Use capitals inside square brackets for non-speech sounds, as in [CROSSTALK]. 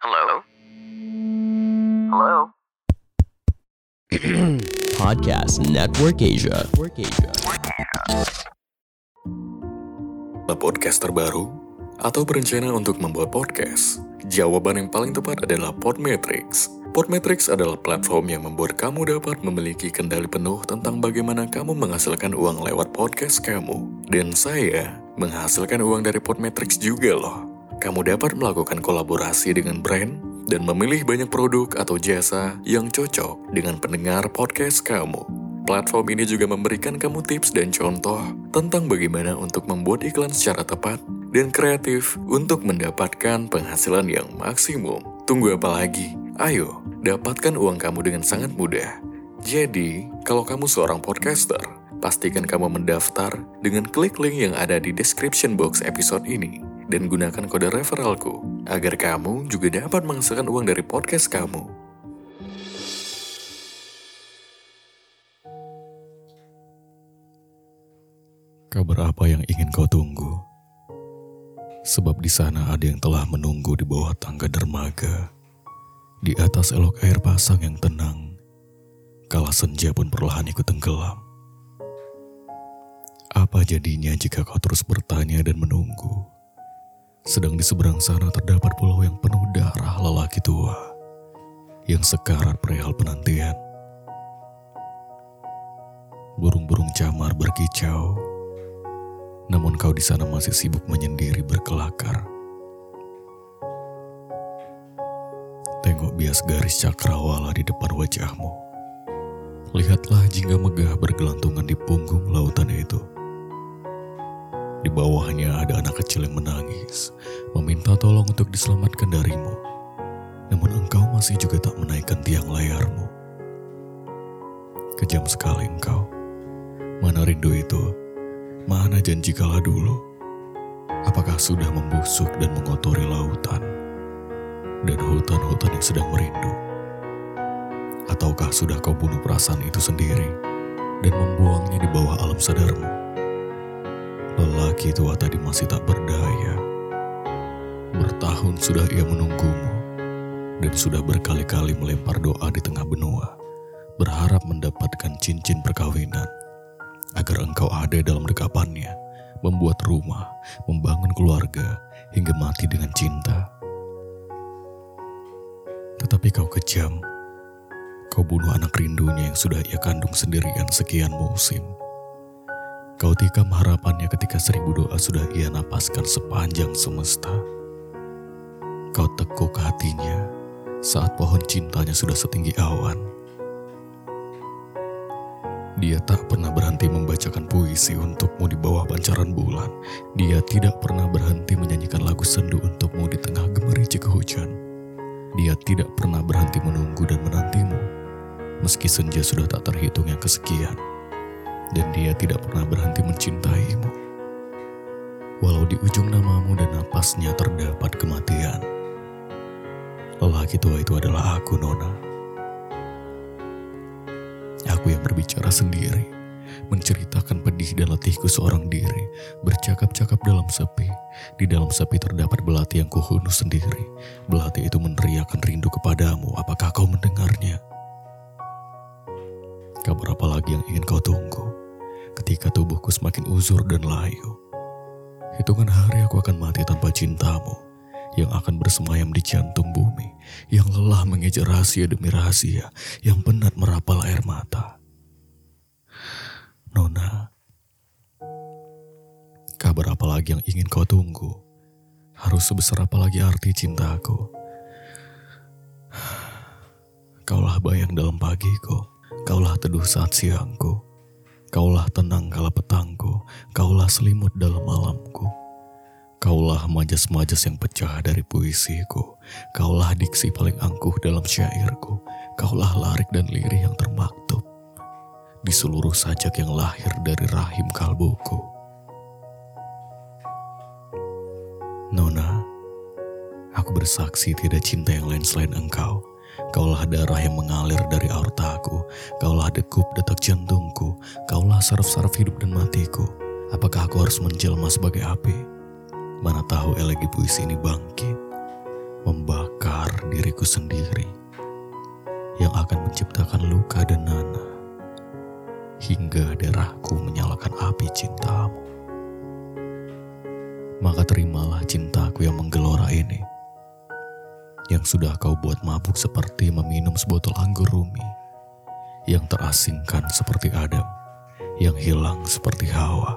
Hello? Hello? [CLEARS THROAT] Podcast Network Asia. Network Asia. podcast terbaru atau berencana untuk membuat podcast? Jawaban yang paling tepat adalah Podmetrics. Podmetrics adalah platform yang membuat kamu dapat memiliki kendali penuh tentang bagaimana kamu menghasilkan uang lewat podcast kamu. Dan saya menghasilkan uang dari Podmetrics juga loh. Kamu dapat melakukan kolaborasi dengan brand dan memilih banyak produk atau jasa yang cocok dengan pendengar podcast kamu. Platform ini juga memberikan kamu tips dan contoh tentang bagaimana untuk membuat iklan secara tepat dan kreatif untuk mendapatkan penghasilan yang maksimum. Tunggu apa lagi? Ayo, dapatkan uang kamu dengan sangat mudah. Jadi, kalau kamu seorang podcaster, pastikan kamu mendaftar dengan klik link yang ada di description box episode ini dan gunakan kode referralku agar kamu juga dapat menghasilkan uang dari podcast kamu. Kabar apa yang ingin kau tunggu? Sebab di sana ada yang telah menunggu di bawah tangga dermaga, di atas elok air pasang yang tenang, kala senja pun perlahan ikut tenggelam. Apa jadinya jika kau terus bertanya dan menunggu? Sedang di seberang sana terdapat pulau yang penuh darah lelaki tua, yang sekarat perihal penantian. Burung-burung camar berkicau, namun kau di sana masih sibuk menyendiri berkelakar. Tengok bias garis cakrawala di depan wajahmu. Lihatlah jingga megah bergelantungan di punggung tolong untuk diselamatkan darimu. Namun engkau masih juga tak menaikkan tiang layarmu. Kejam sekali engkau. Mana rindu itu? Mana janji kala dulu? Apakah sudah membusuk dan mengotori lautan? Dan hutan-hutan yang sedang merindu? Ataukah sudah kau bunuh perasaan itu sendiri dan membuangnya di bawah alam sadarmu? Lelaki tua tadi masih tak berdaya. Bertahun sudah ia menunggumu dan sudah berkali-kali melempar doa di tengah benua, berharap mendapatkan cincin perkawinan agar engkau ada dalam dekapannya, membuat rumah, membangun keluarga, hingga mati dengan cinta. Tetapi kau kejam, kau bunuh anak rindunya yang sudah ia kandung sendirian sekian musim. Kau tikam harapannya ketika seribu doa sudah ia napaskan sepanjang semesta. Kau tekuk hatinya saat pohon cintanya sudah setinggi awan. Dia tak pernah berhenti membacakan puisi untukmu di bawah pancaran bulan. Dia tidak pernah berhenti menyanyikan lagu sendu untukmu di tengah gemericik hujan. Dia tidak pernah berhenti menunggu dan menantimu, meski senja sudah tak terhitung yang kesekian dan dia tidak pernah berhenti mencintaimu. Walau di ujung namamu dan napasnya terdapat kematian. Lelaki tua itu adalah aku, Nona. Aku yang berbicara sendiri, menceritakan pedih dan letihku seorang diri, bercakap-cakap dalam sepi. Di dalam sepi terdapat belati yang kuhunus sendiri. Belati itu meneriakan rindu kepadamu. Apakah kau mendengarnya? Kabar apa lagi yang ingin kau tunggu? Ketika tubuhku semakin uzur dan layu. Hitungan hari aku akan mati tanpa cintamu yang akan bersemayam di jantung bumi, yang lelah mengejar rahasia demi rahasia, yang penat merapal air mata. Nona, kabar apa lagi yang ingin kau tunggu? Harus sebesar apa lagi arti cintaku? Kaulah bayang dalam pagiku, kaulah teduh saat siangku. Kaulah tenang kala petangku, kaulah selimut dalam malamku. Kaulah majas-majas yang pecah dari puisiku, kaulah diksi paling angkuh dalam syairku, kaulah larik dan lirih yang termaktub di seluruh sajak yang lahir dari rahim kalbuku. Nona, aku bersaksi tidak cinta yang lain selain engkau. Kaulah darah yang mengalir dari aortaku, kaulah degup detak jantungku, kaulah saraf-saraf hidup dan matiku. Apakah aku harus menjelma sebagai api? Mana tahu elegi puisi ini bangkit, membakar diriku sendiri yang akan menciptakan luka dan nana hingga darahku menyalakan api cintamu. Maka terimalah cintaku yang menggelora ini yang sudah kau buat mabuk seperti meminum sebotol anggur rumi yang terasingkan seperti Adam yang hilang seperti Hawa.